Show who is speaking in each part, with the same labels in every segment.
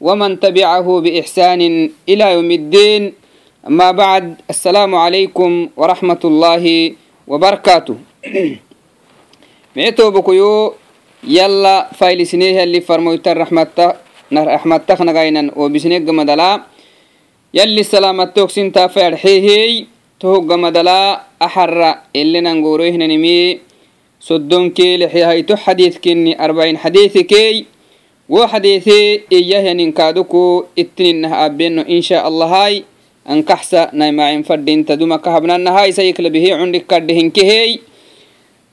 Speaker 1: ومن تبعه بإحسان إلى يوم الدين أما بعد السلام عليكم ورحمة الله وبركاته معتو بكيو يلا فايل سنيه اللي فرموت الرحمة رحمة تخنغاينا وبسنيق مدلا يلي سلامة توكسين تافع الحيهي تهوغ مدلا أحر اللي ننقوروه نمي صدون كي لحيهايتو حديث كني أربعين حديث كي وحديثي إياه ننكادوكو اتنينها أبينو إن شاء الله هاي أنكحسا نايما فردين تدوما كهبنا نهاي سيكل به عندك كردهن كهي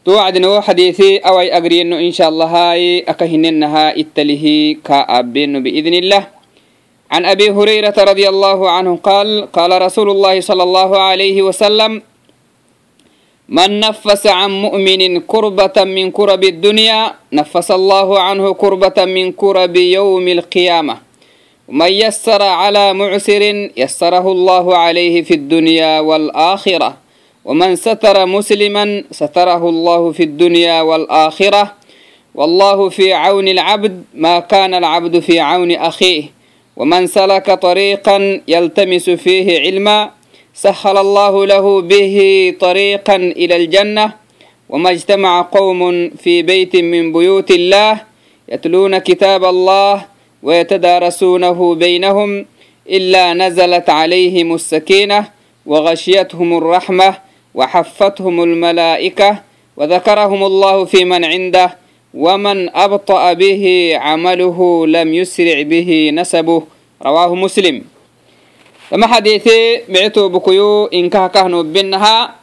Speaker 1: توعدنا حديثي أوي أقرينو إن شاء الله هاي أكهننها اتله كأبينو بإذن الله عن أبي هريرة رضي الله عنه قال قال رسول الله صلى الله عليه وسلم من نفس عن مؤمن كربة من كرب الدنيا نفس الله عنه كربة من كرب يوم القيامة ومن يسر على معسر يسره الله عليه في الدنيا والآخرة ومن ستر مسلما ستره الله في الدنيا والآخرة والله في عون العبد ما كان العبد في عون أخيه ومن سلك طريقا يلتمس فيه علما سهل الله له به طريقا إلى الجنة وما اجتمع قوم في بيت من بيوت الله يتلون كتاب الله ويتدارسونه بينهم إلا نزلت عليهم السكينة وغشيتهم الرحمة وحفتهم الملائكة وذكرهم الله في من عنده ومن أبطأ به عمله لم يسرع به نسبه رواه مسلم. فما حديثي بعتو بكيو إن كهكهنو بنها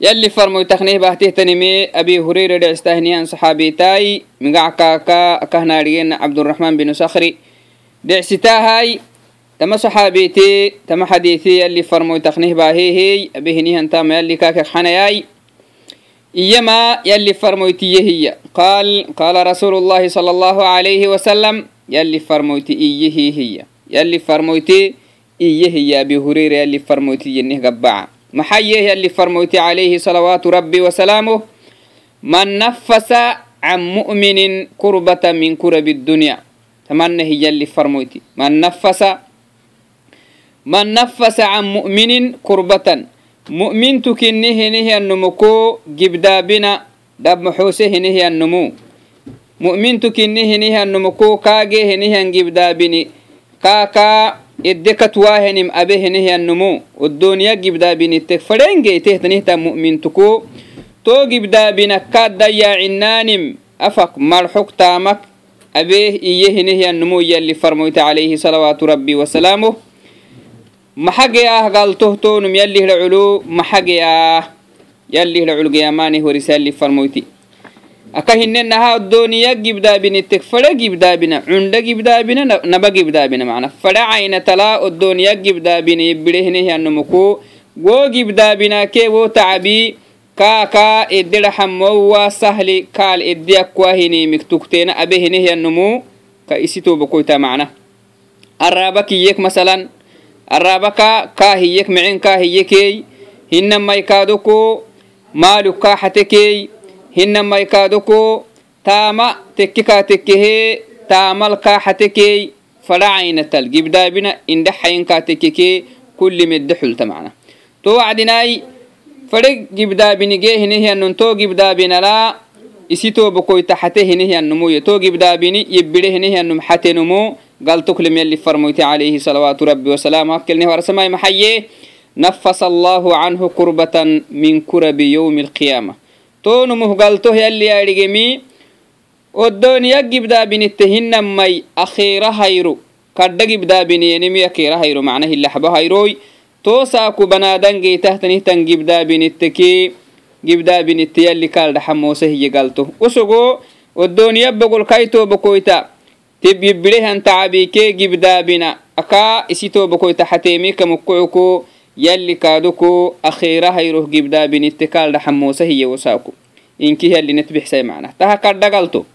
Speaker 1: يلي فرمو تخنيه باهته تنمي أبي هريرة دعستهنيان صحابي تاي مقع كاكا كهنا ريين عبد الرحمن بن صخري دعستاهاي تما صحابيتي تما حديثي يلي فرمو تخنيه باهي أبي هنيهن تام يلي كاكا خناياي إيما يلي فرموتي هي قال قال رسول الله صلى الله عليه وسلم يلي فرموتي إيه هي يلي فرموتي إيه هي yali farmoyte iyehiy abi hureyra yali farmoyte yeneh gabaca maxaa yeh yalli farmoyte calayhi salawaatu rabbi wasalaamuh man nafasa can mu'minin kurbata min kurabi dunya tamanna hiyalli farmoyti man nafasa man nafasa can mu'minin kurbatan mu'mintu kinni hinihiyannumu gibdaabina dhab maxuuse hinihiyannumu mu'mintu kinni hinihiyannumu ko kaage hinihiyan gibdaabini kaka edekat wahenim abehenehyanmu odoniya gibdaabinitek farengeytehtanihta mu'mintuku. To gibdaabinakka dayacinanim afak marxok taamak abeh iyehenehyanmu yali farmoyte alayhi salawaatu rabbi wasalaamuh maxageah galtohtonum yallihra culu maxageah yallihra culgeyamane horis yalli ah farmoyti aka hinennaha doniya gibdaabine tek fada gibdaabina cunda gibdaabina naba gibdaabina mana fada cayna tala odoniya gibdaabine birehnehyanumuku wo gibdaabina ke wo tacabi kaaka ederaxamowa sahli kaal ediyakwahinimik tugteena abehenehyanumu ka isitobakoyta mana araba kiyek masalan arabaka kaahiyek mecen kaahiyekey hinna maykaaduko maalu kaaxatekey hinamaikaaduko taama tekkika tekkehe taamalkaaxatekey fadhacainatal gibdaabina indhaxayinkaatekkeke kulli medde xulta macna. To wacdinaai fadhe gibdaabinige hinehyannon to gibdaabinalaa isitoo bokoytaxate hinehyannomoye to gibdaabini yebbire hinehyannom xatenomo galtoklem farmoyte calayhi salawaatu rabbi wasalaam hakkelneh warsamai maxaye nafasa allaahu canhu kurbatan min kurabi yowmi alqiyaama toonumuhgaltoh yalli adhigemi odoniya gibdaabinitehinamai akhira hayro kadha gibdaabiniyenimiya kera hayro mana hilaxba hayroi toosaku banaadan geytahtanihtan gibdaabinitteke gibdaabinitte yalli kaaldhaxa moose hiyegalto usugo odoniya bogolkaitobakoyta tibyibbilehan tacabike gibdaabina akaa isi tobakoyta xateemi kamukucuko yalli kaaduku akhirahayroh gibdaabinitte kaaldhaxamoosa hiye wasaaku. Inki yallinet bixsay macna taha kadhagalto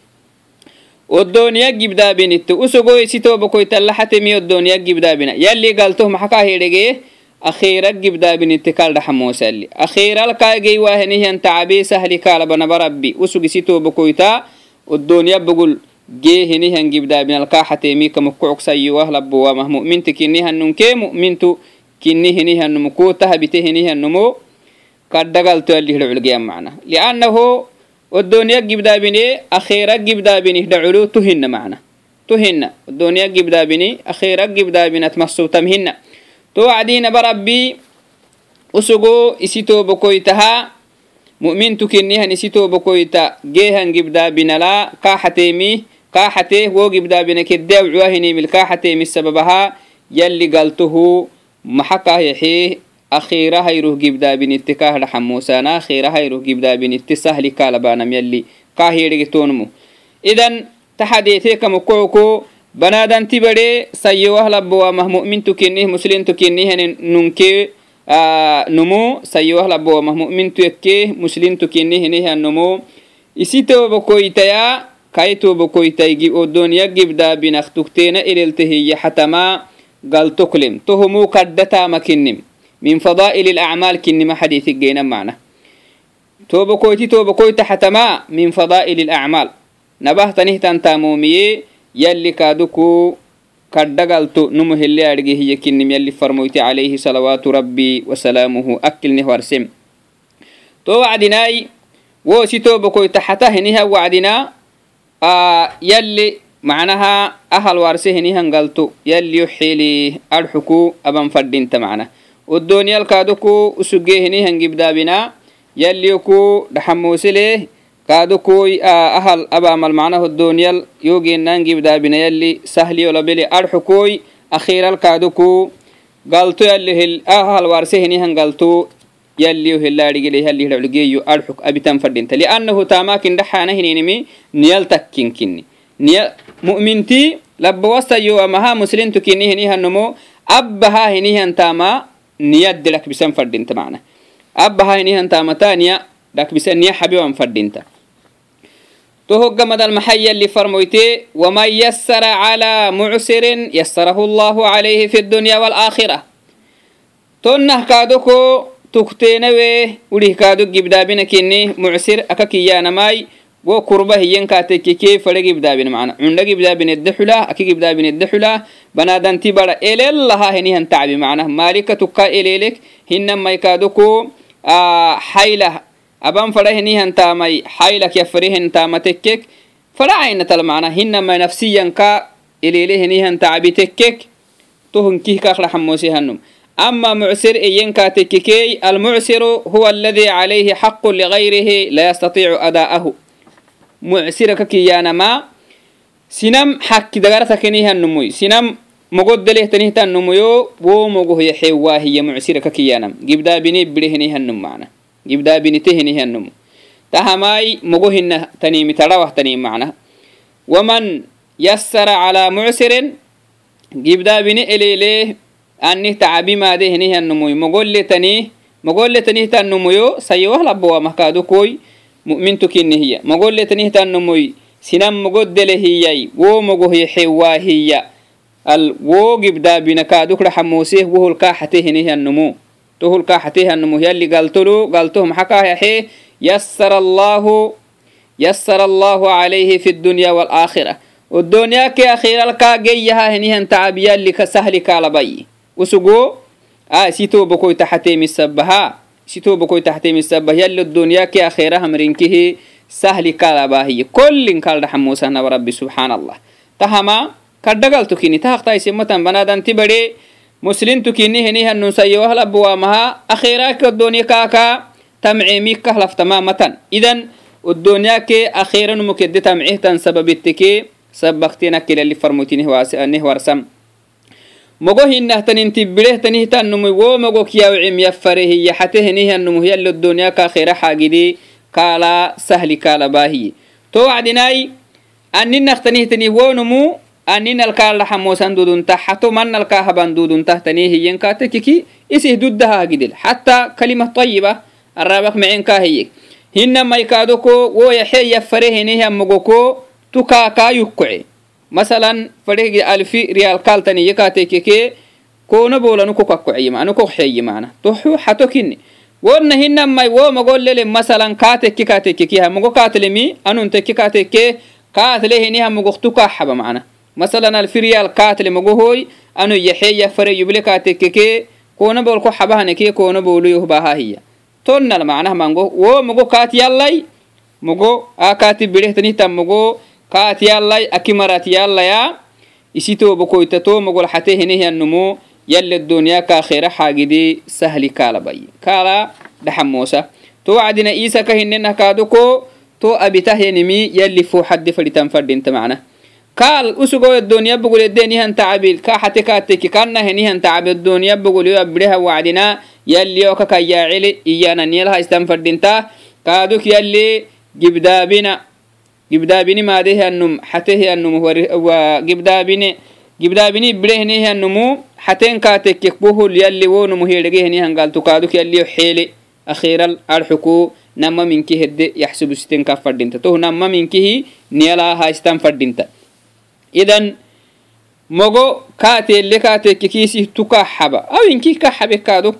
Speaker 1: oddooniya gibdaabinitte usugo isitobakoytalla xatemi oddooniya gibdaabina yalli galtoh maxakaa hedhegee akhiira gibdaabinitte kaaldhaxamoosa yalli. Akhiiral kaagey waahenihiyan tacabee sahli kaalabanaba rabbi. Usug isitobakoyta oddooniya bugul gee hinihan gibdaabinal kaa xateemika mukucugsayiwah labuwamah mu'minti kinihannunkee mu'mintu kini hinihannumu kuu tahabite hinihannumo kadhagalto yalli hidhaculgeyan macna liannahu oddooniya gibdaabine akhiira gibdaabini hidhaculu tuhinna macna tuhinna. Oddooniya gibdaabini akhiira gibdaabinat masuutamhinna to wacdiinaba rabbi usugo isitoobokoytaha mu'mintu kinihan isitoobokoyta geehan gibdaabinala kaa xateemi kaa xatee wo gibdaabina keddeawcuwahinimil kaa xateemi sababaha yalli galtuhu maxa kaahyaxee akhiirahayruh gibdaabinitte kahdhaxamuusana akhiirahayruh gibdaabinitte sahli kaalabanam yalli. Kaahyeedhegetoonmu idan taxadeeteekamukucuko banaadanti bade sayowah mu'mintu kinih muslimtu kinihani nunkee numu. Sayowah mu'mintu yakke muslimtu kinihinihan numu. Isitobokoytaya kaitobokoytaygi odoniya gibdaabinak tukteena eleltehiya xatama galtoklem tohumu kaddatama kinnim min fadaa'il الأعمال كنما حديث جينا معنا توبكويتي توبكويتا حتما من فضائل الأعمال نبه تنهتان تامومي يلي كادوكو كدقلتو نمو اللي أرجي هي كنم يلي فرمويتي عليه صلوات ربي وسلامه أكل نهوار سم تو وعدناي wo sitobokoyta xata heniha wacdina yalli macnaha ahal warse henihan galto yalliyo xili adxuku aban fadhinta macna oddooniyalkaadoku usugee henihan gibdaabina yalliyoku dhaxamoosele kaadokoy ahal abamal macnaha oddooniyal yoogeenan gibdaabina yalli sahliyo labele adxukoy akhiiralkaadoku galto yalli ahal warse henihan galto yalliyo helaadhigele halli hidhaclugeeyo adxuk abitan fadhinta liannahu taamakin dhaxaana hininimi niyal takkin kinni niya mu'mintii labbawasayyo amaha muslimtukinihinihanomo abbaha hinihantama niyadde dhakbisan fadhinta mana abbaha hinihantamata niya dhakbisan niya xabiwan fadhinta to hoggamadal maxay yalli farmoyte waman yassara cala mucsirin yassarahu allahu calayhi fi dunya walaakhira tonnah kaadoko tukteenawe udhih kaado gibdaabina kinni mucsir aka wo kurba hiyen katekeke fare gibdaabina mana cunda gibdaabinedde xula aki gibdaabinedde xula banadanti bara elelaha henihan tacbi mana malika tukka elelek hinamai kaadoko xayla aban fara henihan taamai xaylak yafarihen taama tekkek fara cainatal mana hinamai nafsiyanka elele henihan tacbi tekkek tohunkih kakraxamosehanum أما معسر إين كاتككي المعسر هو الذي عليه حق لغيره لا يستطيع أداءه mucsira kakiyanama sinam xakki dagaratakenihannumuy sinam mogoddelehtanihtanumuyo wo mogohya xewaahiya mucsira kakiyanam gibdaabini bidehinihannum mana gibdaabinitehinihannumu mogohina tanimi tarawah tanim waman yassara calaa mucsirin gibdaabini eleeleh anih tacabimaadehinihanumuy mogolle tanih mogolle tanihtanumuyo sayowah labowamah kaadukooy mu'mintu kinni hiya magoletanihtannomoy sinan mogoddele hiyay wo mogoh yexewaa hiya al wo gibdaabina kaaduk raxamooseh wo holkaaxatehenehannomo to holkaaxatehannomo yalli galtolo galtoh maxakaayaxe yassara allahu yassara allahu calayhi fi dunya waalaakhira oddoonyaake akhiiralkaa geyyaha henihan tacab yalli sahli kaalabayi usugo a isitoobokoytaxateemisabahaa sitobokoi tahtemiisabah yali dunyaki akhira hamrinkihi sahli kalabaahiye kollin kaldhaxamuusahnaba rabbi subxaan allah tahama kaddhagaltukini tahaqtaaisematan banadanti bade muslintukini henihanunsayewahlabuwaamaha akhiraka donya kaaka tamceemikah laftamamatan idan odonyake akhira numukedde tamcehtan sababitteke sabaktenakilali farmotinehwarsam mogo hinahtanitinbirehtanihtanumuy wo mogo kiyawcimyafarehiya xatehenihyanumuhyalodoniya kaakhera xaagidi kaala sahli kala baahiye to wacdinai aninahtanihtani wonumu aninalkaalaxamosan dudunta xato manalkaahaban duduntahtanee hiyenkaate kiki isih duddahahagidel xataa kalima طayiba arabak mecenkahiyek hina maykaadoko woyaxeyafarehenihamogoko tukaakaa yukkoce masalan fadhigi alfi rial kaltani yekatekeke kona bolanu kokakkoyimanu kokxeyimana toxu hatokini wonna hinamai womagollele masalan katekki katekkekiha mogo katlemi anun tekki katekke katlehiniha mogoktu kaxaba mana. Masalan alfi rial katle mogohoy anu yaxeya fare yuble katekkeke kona bolko xabahaneke kona boluyohbaha hiya. Tonnal macnah mango wo mogo kat yallai mogo a kati bidehtanihtan mogo kaatiyallai akimaratiyallaya isi tobakoyta tomagolxate henehiannomo yale doniya kaakhera xaagide sahli kaalabai kaala dhaxamosa to wacdina isa kahinenah kaadoko to abitahyanimi yali foxadde faditan fadinta macna. Kaal usugoya bogoledenihan tacabil kaaxate kaateki kanahenihan tacabe doniya bogoliyo abireha wacdina yaliyo kakayyaacele iyananiyalha istan fadinta kaadok yale gibdaabina gibdaabini maadehianum xatehianum gibdaabine gibdaabini birehnehianumu xaten kaatekkek bohol yalli wonumu hedhegehenihangaltu kaaduk yalliyo xeele akhiral arxuku nama minki hedde yaxsubusiten fadhinta tohu nama minkihi niyalaa fadhinta idan mogo kaateelle kaatekke kiisih tukaa xaba awinki ka xabe kaaduk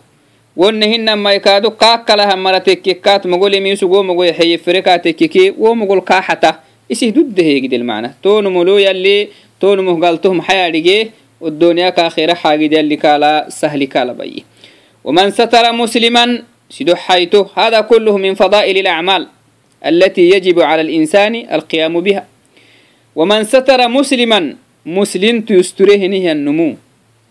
Speaker 1: يحسب ستين كفردينتا تو نما منك هي نيلا هايستان فردينتا إذن مغو كاتي اللي كاتي كيسي تكا حبا أو إنكي كحبي كادو ونهن ما يكادو كاكلا همرتك كات مغولي ميسو غو مغو يحيي فريكاتك كي ومغول كاحتا إسي دود هيك المعنى تو نمولو يلي تو نمو قالتهم حيا والدنيا كاخرة حاجة اللي كالا سهل كالا بي ومن ستر مسلما سدو حيته هذا كله من فضائل الأعمال التي يجب على الإنسان القيام بها ومن ستر مسلما مسلم يستره نهي النمو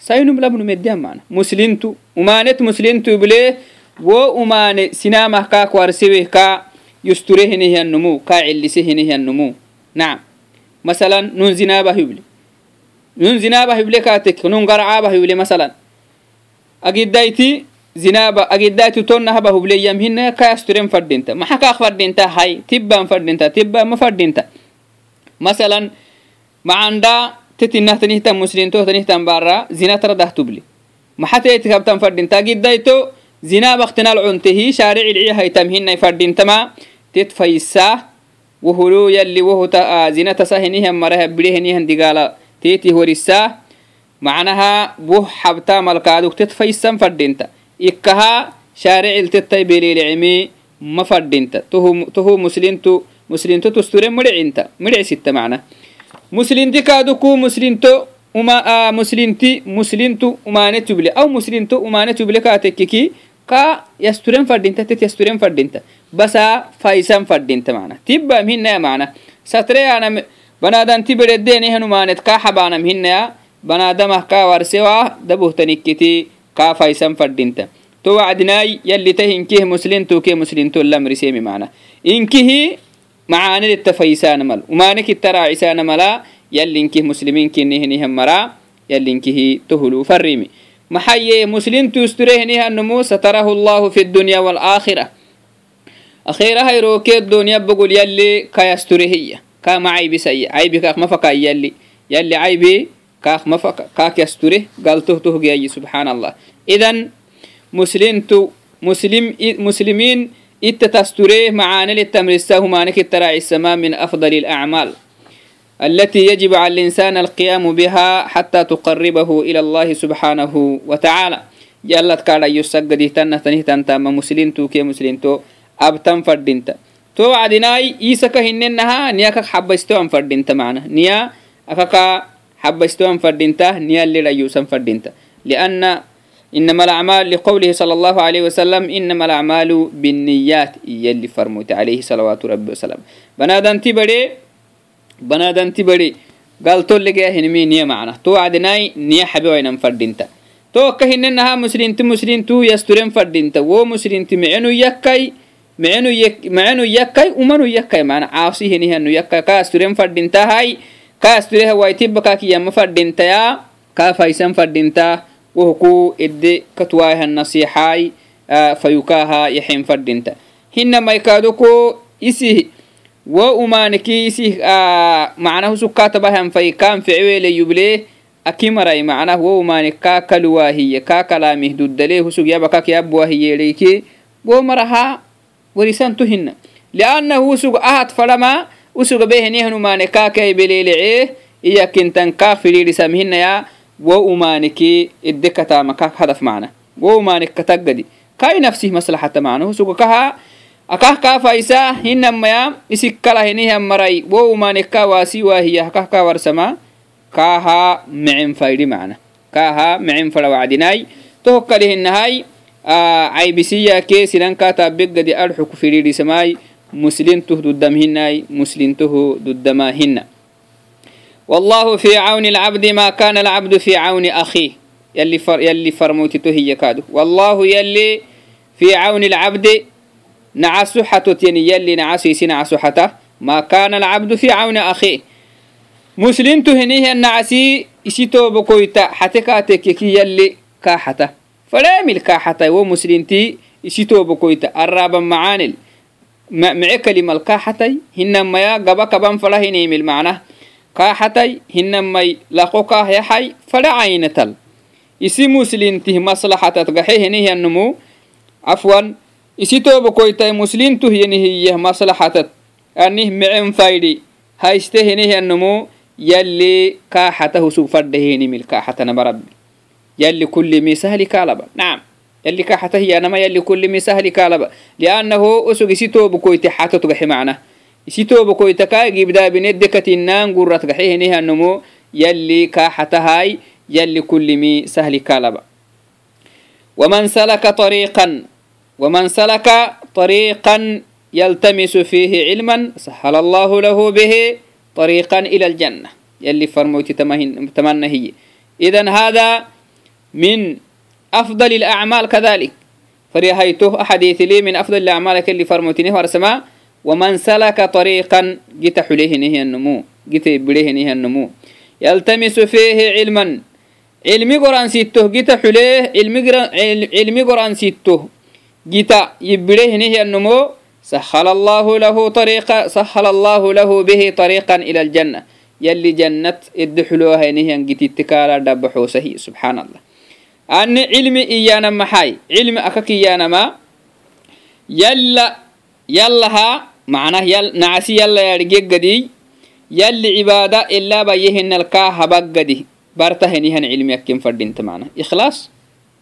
Speaker 1: sainum labnu meddehan mana muslintu umanet muslintu bile wo umane sinamah kaak warseweh ka yusture hinihyannumu ka cillise hinihyannumu nacam masalan nun zinabah yuble nun zinabah yuble katek nun garcaabah yuble masalan agiddayti zinaba agiddayti tonnahaba huble yamhina ka yasturen fadinta maxa kaak fadinta hay tibban fadinta tibban ma fadinta masalan macanda titinah tanihtan muslintoh tanihtan bara zina taradah tubli maxateitikabtan fadhinta giddaito zina baktinal cuntehi fadhintama tit fayisaa wohulu yalli wohuta zina maraha bidehenihan digaala teeti horisaa macnaha buh xabtaa malkaadug tit fayisan fadhinta ikkaha shaaricil tittai belilicimi ma fadhinta tuhu muslintu muslintu tusture midhicinta midhicsitta macnaa مسلمتي كادوكو مسلمتو وما آه مسلمتي مسلمتو وما نتبلي أو مسلمتو وما نتبلي كاتككي كا يسترين فردينتا تت يسترين فردينتا بس فايسان فردينتا معنا. تبا مهنا معنا. ستري أنا بنادان تبرد ديني هنو مانت كا حبانا مهنا بنادمه كا ورسوا دبوه تنكتي كا فايسان فردينتا تو وعدناي يلي تهنكيه مسلمتو كي مسلمتو اللمري سيمي معنا. إنكيه faysana mal umaanikitta raacisana mala yallinkih muslimiinkinihinihan mara yallinkihi tohulu farimi maxaye muslintu usturehinihannumu satarahu llahu fi dunya walakhira akhiraha irooke dunya bogol yalli kayasturehiya ka macaybisaya caybikaak mafaka yalli yalli caybi كاك مفك كاك يستره قالته تهجي سبحان الله إذن مسلمتو مسلم مسلمين التتستره معاني للتمرسه مانك التراعي السماء من أفضل الأعمال التي يجب على الإنسان القيام بها حتى تقربه إلى الله سبحانه وتعالى يلا كالا يسجد تنه تنه تنتام مسلمتو كي مسلمتو أبتم فردينتا تو عدناي إيسك هننها نياك حبستو أن فردينتا معنا نيا أكاكا حبستوان فردينته نيال لريوسا فردينته لأن إنما الأعمال لقوله صلى الله عليه وسلم إنما الأعمال بالنيات يلي فرموت عليه صلوات ربي وسلم بنادن تبري بنادن تبري قال تول لقيا هنمي نية معنا تو عدناي نية حبي وين فردينته تو كهننها مسلم مسلم تو يسترين فردينته و مسلم معينو يكاي معينو يك معينو يكاي ومنو يكاي معنا عاصي هني هنو يكاي كاسترين فردينته هاي kaasturiha waitibakakiyama fadhintaya ka faisan fadhinta wohku edde katuwaihan nasixai fayukaha yaxen fadhinta hinamaikadoko isi wo umaniki isi macnahu sukatabahan fai kan fecwele yuble akimarai macnah wo umanik ka kaluwahiye ka kalamih duddale husug yabakak yabbuwahiyeleyki wo maraha warisantu hina liannahu usug ahat fadama usuga behenihn umane kakai belelece iyakintan ka fidirisamhinaya wo umaniki idekatama kak hadaf macna wo umanik katagadi kai nafsih maslaxata macna husuga kaha akah ka faisa hinamaya isikkala hinihan marai wo umanika wasi wahiya akah ka warsama kaha mecen faydi macna kaha mecen fada wacdinai tohokkali hinahai caybisiya ke sinanka taabegadi adxuku fidirisamai مسلمته ددم هناي مسلمته ددم هنا والله في عون العبد ما كان العبد في عون أخيه يلي فر يلي فرموتته هي كادو والله يلي في عون العبد نعسحة تيني يلي نعسيس نعسحته ما كان العبد في عون أخيه مسلمته هنيه النعسي إسيتو بكويتا حتكاتك يلي كاحته فلا يمل كاحته ومسلمتي إسيتو بكويتا الرابا معانل مع كلمة الكاحتي هنما يا قبا كبان فلا هنيم المعنى kaaxatay hinamai laqokaahyaxay fadha caynatal isi muslimtih maslaxatat gaxehenihiyanumu afwan isi toobakoytai muslimtuh yenihiyah maslaxatat anih micen faydi haystehenihiyanumu yalli kaaxata husug fadhehenimil kaaxatanama rabbi. Yalli kulimi sahli kaalaba. Nacam yalli kaaxata hiyanama yalli kulimi sahli kaalaba. Liannahu usug isi toobakoyti xatotgaxe macnah تغحي معنا سيتو بكويت كا جيبدا بندكة النان قرة تغحي هنيها النمو يلي كحته هاي يلي كل مي سهل كالبا ومن سلك طريقا ومن سلك طريقا يلتمس فيه علما سهل الله له به طريقا إلى الجنة يلي فرموتي تمنى هي إذا هذا من أفضل الأعمال كذلك فريهيته أحاديث لي من أفضل الأعمال اللي فرمتني ورسما ومن سلك طريقا جت حليه نهي النمو جت بليه نهي النمو يلتمس فيه علما علمي قرآن سيته جت حليه علمي قرآن سيته جت يبليه نهي النمو سهل الله له طريقا سهل الله له به طريقا إلى الجنة يلي جنة الدحلوها نهي جت اتكالا دبحو سهي سبحان الله أن علم إيانا محاي علم أكك إيانا ما يلا يلها معناه يل نعسي يلا يرجع macnah nacasi yala yargeggadii yalli cibaada ilabayehenalkaa habaggadi bartahenihan cilmiyakken fadhinta mana ikhlaas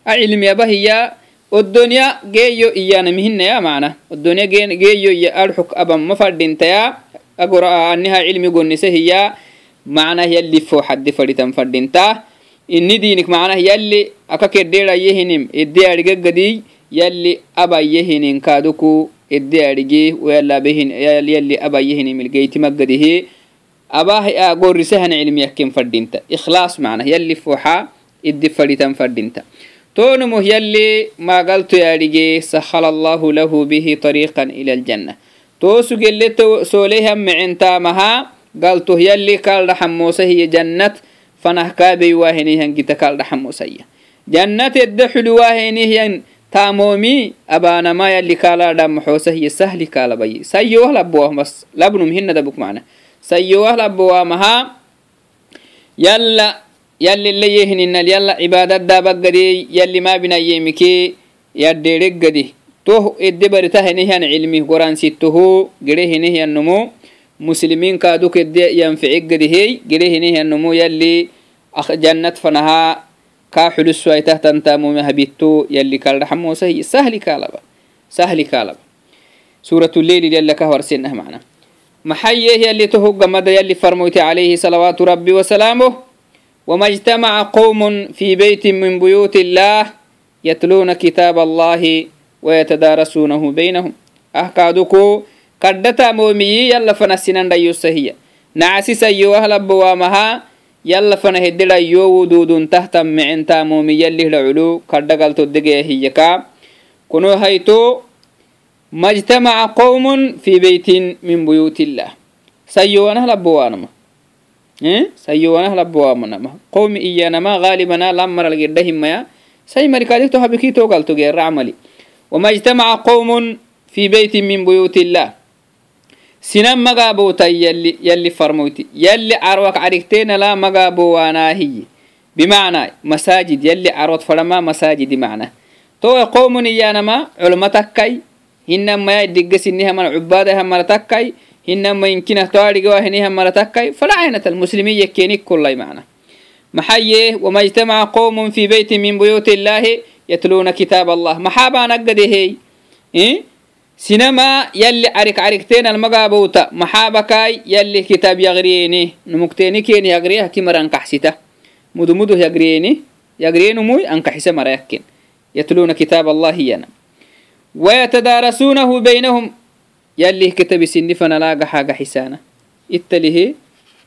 Speaker 1: a cilmiyaba hiya oddonya geeyo iyana mihinaya mana oddonya geeyo iya adxuk abama fadhintaya agora aniha cilmi gonise hiya macnah yalli fooxaddi fadhitan fadhinta inni diinik macnah yalli aka kedheedhayehinim ede argeggadi yalli abayehininkaduku arige yalli abayehinim ilgeytimagadihi abah gorrisahan cilmiyakken fadhinta. Ikhlaas macnah yalli foxa iddi fadhitan fadhinta. Toonumuh yalli maagalto yaarige sahala allahu lahu bihi طariiqan ila aljanna. Toosugelle soolehan micentaamaha galtoh yalli kaaldhaxamoosahiye jannat fanah kaabey waahenihan gita kaldhaxamosaya jannat edda xuli taamoomi yali yalli kaaladhamaxoosahye sahli kaalabaye sayyowah labowahmas labnum hinadabuk mana sayyowah labowamaha yalla yallile yehninal yalla cibaadaddaabaggadey yalli maabinayyemike yadhereggade toh ede barita henehyan cilmi goransittoho gere henehyannomo muslimiinkaaduk edde yanficeggade hey gere henehyannomo yalli jannat fanaha kaa xulusu aitahtantamome habitto yali kaldhaxamosahiy sahli kaalaba sahli kaalaba suuratuleyli yalla kahwarsenah macna maxayeeh yali tohoggamada yali farmoyti calayhi salawaatu rabbi wasalaamuh wama ijtamaca qowmun fii beytin min buyuuti illaah yatluuna kitaaba allahi wayatadaarasuunahu beynahum ahkaaduku kaddhatamoomiyi yalla fanasinandhayosahiya nacasisayo ahlabowaamahaa yalla fanahededa yowo duduntahtan micentamomi yallihdha culu kaddhagaltodegeya hiyaka kuno hayto majtamaca qawmun fi beytin min buyuti illah sayowanahlabowaanama eh? sayowanahlabowamanama qawmi iyanama gaalibana lamaralgedha himmaya. Say marikadikto habikitogaltogeracmali wama jtamaca qawmun fi beytin min buyuti illah sinan magaabowtai yalli farmoyti. Yalli carwak carigteenala magaabowaanaahiye bimacnaa masaajid yalli carwat fadhama masaajidi macna towe qowmun iyaanama culma takkay hinamaya diggasinihamana cubaadahamara takkay hinama inkina toadhigawahinihama takkay falacaynat almuslimiin yakkenik kullay macna maxaye wama ijtamaca qowmun fi beyti min buyuti illaahi yatluuna kitaab allah. Maxaabaanaggadehey sinama yalli arik ariktenalmagabowta maxaabakaai yalli kitaab yagriyeni numukteni keni yagriyah kimar ankaxsita mudumuduh yagriyeni yagriyeenumuy ankaxisa marayakken yatluuna kitaab allahi yana. Wayatadaarasuunahu baynahum. Yallih kitabi sinifanalaagaxaagaxisaana ittalihi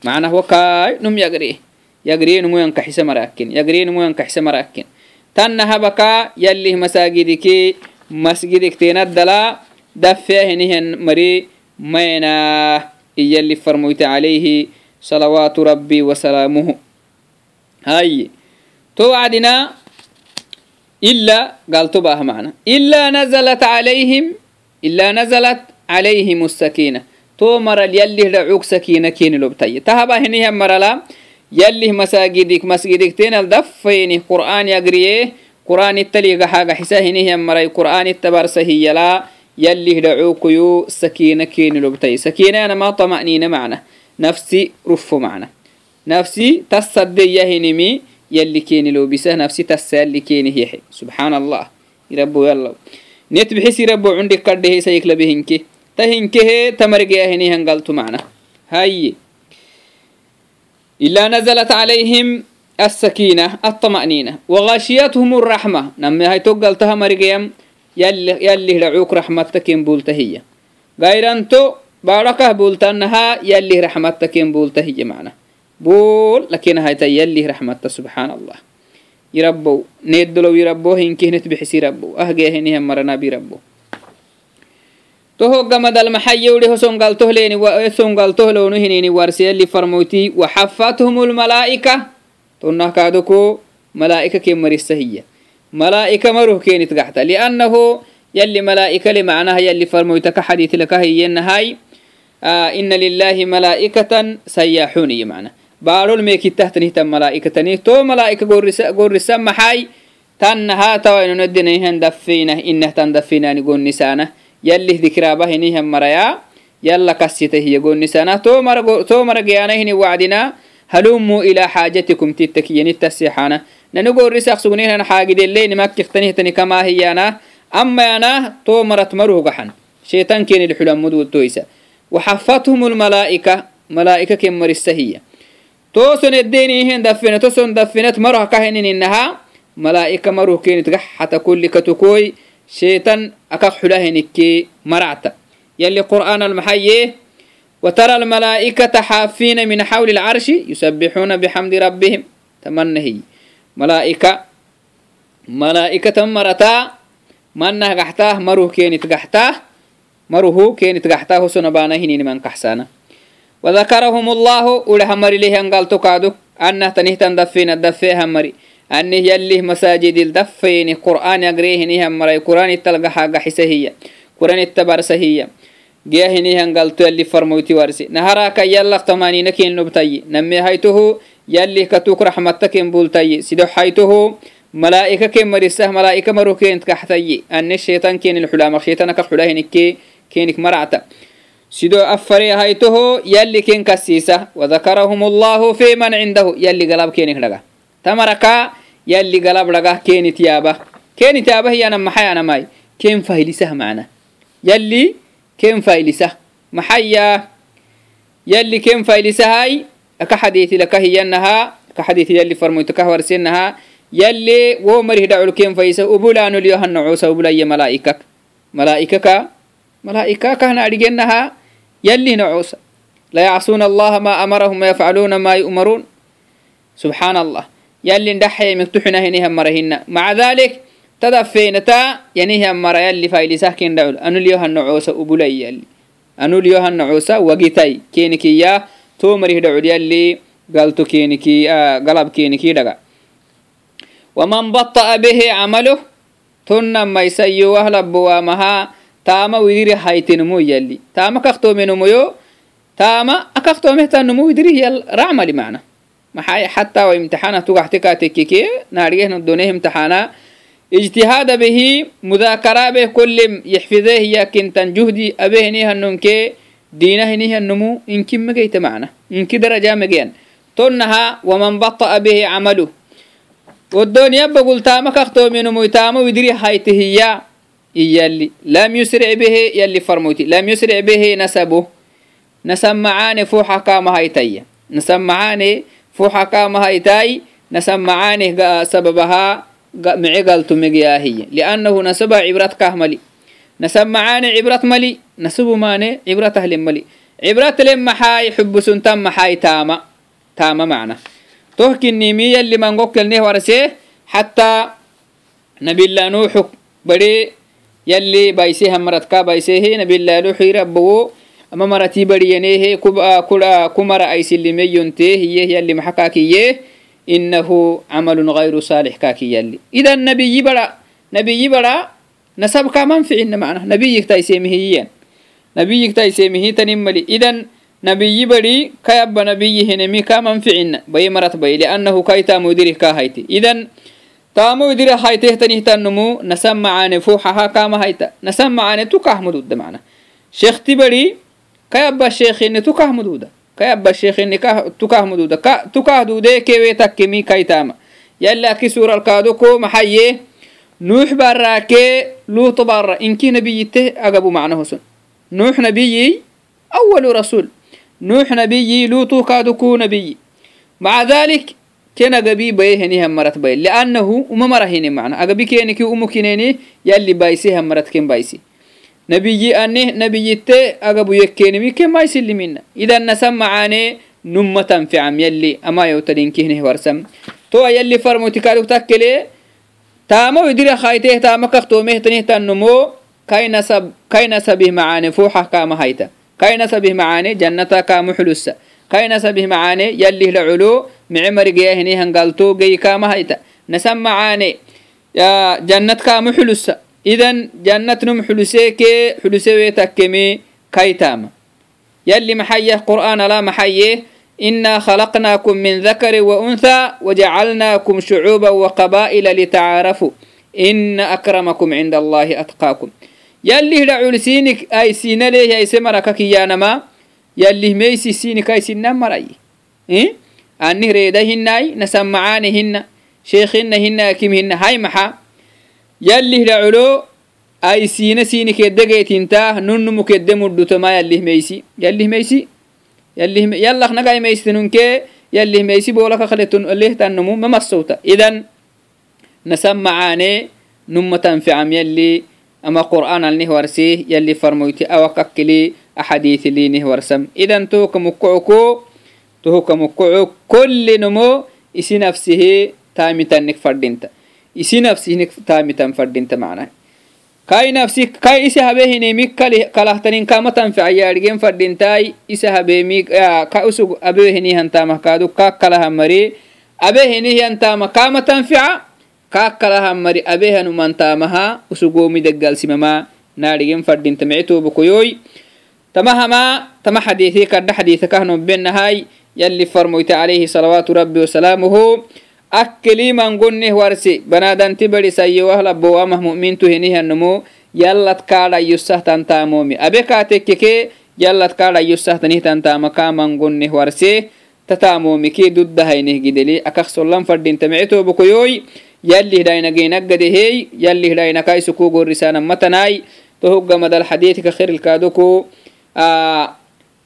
Speaker 1: macnah wakaai num yagriye yagriyeenumuy ankaxisa marayakken yagriyeenumuy ankaxisa marayakken tannahabakaa yallih masaagidiki masgidiktenadalaa dafeahenihan mari mayanah iyali farmoyte alayhi salawaatu rabbi wasalaamuhu haye to wacdina ila galto mana ila nazalat alayhim ila nazalat alayhim الsakina to maral yallih dhacug sakina kenilobtaye tahabahenihan marala yallih masagidik masgidiktenal dafayni qur'an yagriye qur'an ittaligaxaga xisa maray qur'an ittabarsa قرآن يقريه قرآن التلي حاجة حسا هني مري قرآن التبرسه يلا يلي رعوك يو سكينة كين لبتي سكينة أنا ما طمأنينة معنا نفسي رف معنا نفسي تصدي يهنمي يلي كيني لو بسه نفسي تسال اللي كيني هي سبحان الله يربو يلا نت بحس يربو عندك قد هي سيك لبهنك تهنك هي تمرق هني هنقلت معنا هاي إلا نزلت عليهم السكينة الطمأنينة وغشيتهم الرحمة نمي هاي تقلتها مرقيم yallihracuk raxmattaken bulta hiya gayranto barakah bultanaha yallih raxmattaken bulta hiya mana bol lakinahayta yallih raxmatta subxaan allah yirabbow needdolow yirabbo hinkihnet bixis yirabbo ahgeehenihan maranab yirabbo tohogamadal maxayewdheho songaltohleeni warse yalli farmoyti waxafathum lmalaa'ika tonnah malaa'ika ken marisa hiya malaa'ika maruh keenit gaxta liannahu yalli malaa'ika le macnaha yalli farmoytaka xadiit laka hiyennahay ina lillahi malaa'ikatan sayaaxuniya macna baarol meekitahtanihtan malaa'ikatani to malaa'ika gorrisa maxay tannaha tawainunadinaihan daffeinah inahtan daffeinani gonnisaana yallih dikraabahinihan maraya yalla kasita hiya gonnisaana to mara geyanahini wacdina halumuu ilaa xaajatikum tittakiyanittaseexana nanagorisaaqsugnihnan xaagideleenimakkiqtanihtani kamaahiyana amayana too marat maruugaxan shaytaankenil xulamudwutoysa waxafathum lmalaa'ika malaa'ika ken marisahiya tooson eddeeniihen dafina toson dafinat maruha kahenininaha malaa'ika maruh kenit gaxata kullikatukoy shaytan akaq xulahenikkee maracta yalli qur'aanal maxayyee وترى الملائكة حافين من حول العرش يسبحون بحمد ربهم تمنهي ملائكة ملائكة مرتا منه قحتاه مره كينت قحتاه مره كينت قحتاه سنبانا هنين من كحسانا وذكرهم الله ولهمر له قال تقادو أنه تنهتن دفين الدفيه همري أنه يليه مساجد الدفين قرآن يقريه نهم مري قرآن التلقى حاجة حسهية قرآن التبرسهية giyahineihangalto yali farmoyti warse naharaka yallaq tamanina kennobtayi namehaytohu katuk raxmatta ken bultayi sidohaytohu malaa'ika ken marisah malaa'ika maru ane sheitan kenil xulamaq sheitanaka xulahinike kenik maracta sido afare haytoho yalli ken kasiisa wadakarahum allahu fi man cindahu yalli galab kenik dhaga tamaraka yalli galab dhagah kenit yaabah kenit yaabah yanam maxayanamai ken fahlisah macna yalli ken failisa maxaya yalli ken failisahay aka xadiiti laka hiyanaha aka xadiiti yalli farmoyto ka warsenaha yalli wo marih dhacul ken faisa ubulanolyo hanacosa ubulaye malaa'ikak malaa'ikaka malaa'ika kahna adhigenaha yalli nacosa la yacsuuna allaha ma amarahum wayafcaluuna ma yu'maruun subxaan allah yalli ndaxeemik tuxinahinihan marahina maca dalik tada feenata yanihian mara yalli faylisah kindhaul anulyohannacoosa ubulay yalli anulyohannacoosa wagitay keenikiya tomarih dhacul yalli galto keeniki galab keeniki dhaga waman batta'a bihi camaluh tunnan maysayyo wahlabbowaamahaa taama widiri haytenumu yalli taama kaktomenumuyo taama akaktomehtanumu widiri yal racmali macna maxaa xataa wa imtixaana tugaxtikaatekkike naadhigehna doneh imtixaana اجتهاد به مذاكرة به كل يحفظه يكن تنجهدي أبه نيها النمك دينه نيها النمو إن كم جيت معنا إن درجة مجين تنها ومن بطأ به عمله. والدنيا بقول تامك أختو من ميتامه ويدري حيته هي. يلي لم يسرع به يلي فرموتي. لم يسرع به نسبه. نسمعاني فوحة كام هايتاي نسمعاني فوحة كام هايتاي نسمعاني سببها. mece galtumegeyahiye liannahu nasaba cibrat kah mali. Nasab macaane cibrat mali nasabu maane cibrat ahlen mali. Cibrat maxaay xubusuntan maxaay taama taama macna. Tohkinimi yalli mangokkelneh warse xataa nabila nuuxu bare yalli baiseha maradka baisehe nabila nuuxi rabbowo ama marati badiyanehe kumara aisilimeyonteh iyeh yalli maxakaakiyeeh maxakakiyeh inahu camalun gayru saalix kaki yalli idan nabiyi bara nabiyi bara nasabka manficina macna nabiyigtaisemihiyiyan nabiyigtaisemihi mali idan نبي بدي كيب نبي هنمي كامن فعنا بي مرت بي لأنه كي تامو يدري كاهيتي إذن تامو يدري هايته تنيه تنمو نسمع عن فوحها كاما هايتا نسمع عن تكاه مدود معنا شيخ تبري كيب الشيخ إن تكاه مدودة kayaba sheekini tukah mududa. Tukah duude kewe takkimi kaitama yali aki suralkaadoko maxaye nuux baraakee luuto bara inki nabiyitte agabu macnahosun nuux nabiyi awalu rasuul nuux nabiyi luutu kaaduku nabiyi maca dalik ken agabi baye henihan marat baye. Liannahu uma mara hini macna agabi keniki umukineni yali baisi han marat ken baisi نبي أنه نبي تي أقبو يكيني مي كين بايسي اللي منا إذا نسمع معاني نمة في عم يلي أما يوتلين كينه ورسم تو يلي فرمو تكادو تكلي تاما يدري خايته تاما كختومه تنه تنمو كاي نسب كاي نسبه معاني فوحة كاما هايته كاي نسبه معاني جنتا كام حلوسا كاي نسبه معاني يلي لعلو معمر جيه هني هنقلتو جي كام هيتا نسم معاني يا جنة كام حلوسا إذن جنة نم حلوسيك حلوسي تكمي كاي تام يلي محيه قرآن لا محيه إنا خلقناكم من ذكر وأنثى وجعلناكم شعوبا وقبائل لتعارفوا إن أكرمكم عند الله أتقاكم يلي هدعول سينك أي سينا ليه أي سمرك كيانما يلي ميسي سينك أي سينا مرأي إيه؟ أني ريدا هناي نسمعاني هن شيخنا هن كم هن هاي محا yallihda culo ay siina siini keddegeytintaah nunnumu kedde muddhutoma yallihmeysi yallihmeysi yallak nagaymeysinunke yallihmeysi boolakakalehlehtannomu mamassowta. Idan nasan macaane numma tanficam yalli ama qur'aan alnih warsih yalli farmoyti awakakkili axadiitilinih warsam idan tohuka mukkucuko tohuka mukkucu kulli nomo isi nafsihi taamitanik fadhinta isi nafsihinik taamitan fadhinta macnah kai nafsi kai isa habehinemi kalahtanin kamatan ficayaahigen fadhintai isa habemi ka usug abehinihantamah kaadu kaa kalahamari abehinihiyantaama kamatan fica kaa kalahamari abehanumantaamaha usugomidegalsimama naadhigen fadhinta micitobokoyoy tamahamaa tama xadiiثi kadha xadiiثa kahnobenahai yalli farmoyta calayhi salawaatu rabbi wasalaamuhu akkeliman gonneh warsi banadanti badisayyowahbowamah mumintu henihanmo yallad kaadhayyosahtantamomi abe kaatekkeke yallad kaadhayyosahtanihtantaama kaaman gonneh warse tataamomi ki duddahayneh gideli. Akak sollan fadhinta micetobokoyoy yalli hidhaynageenaggadehey khirilkaadoko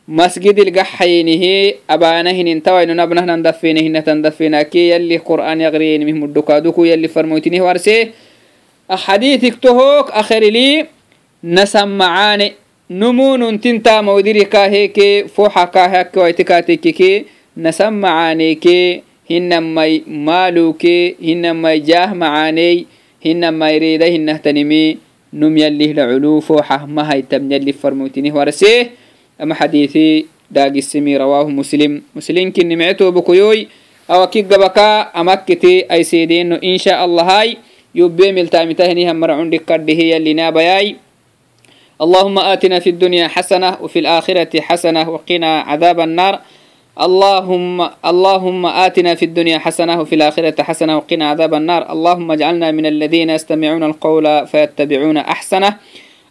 Speaker 1: مسجد القحينه أبانهن انتوين نبنهن دفينهن تندفينا كي يلي قرآن يغرين مهم الدكادوكو يلي فرموتينه وارسي. أحاديث اكتهوك أخر لي. نسمعان. نمون تنتا موديري كاهيك. فوحا كاهيك ويتكاتيكي نسمعانيك هنما مالوك. هنما جاه معاني هنما يريده هنه تنمي نم يلي العلو فوحة ما هيتم يلي فرموتينه وارسيه أما حديثي داقي السمي رواه مسلم. مسلم كن معتو بكيوي أو كي بكا أمكتي أي سيدين إن شاء الله هاي يبي ملتامي تهني هم مرعون لقرده هي اللي نابياي. اللهم آتنا في الدنيا حسنة وفي الآخرة حسنة وقنا عذاب النار. اللهم اللهم آتنا في الدنيا حسنة وفي الآخرة حسنة وقنا عذاب النار. اللهم اجعلنا من الذين يستمعون القول فيتبعون أحسنه.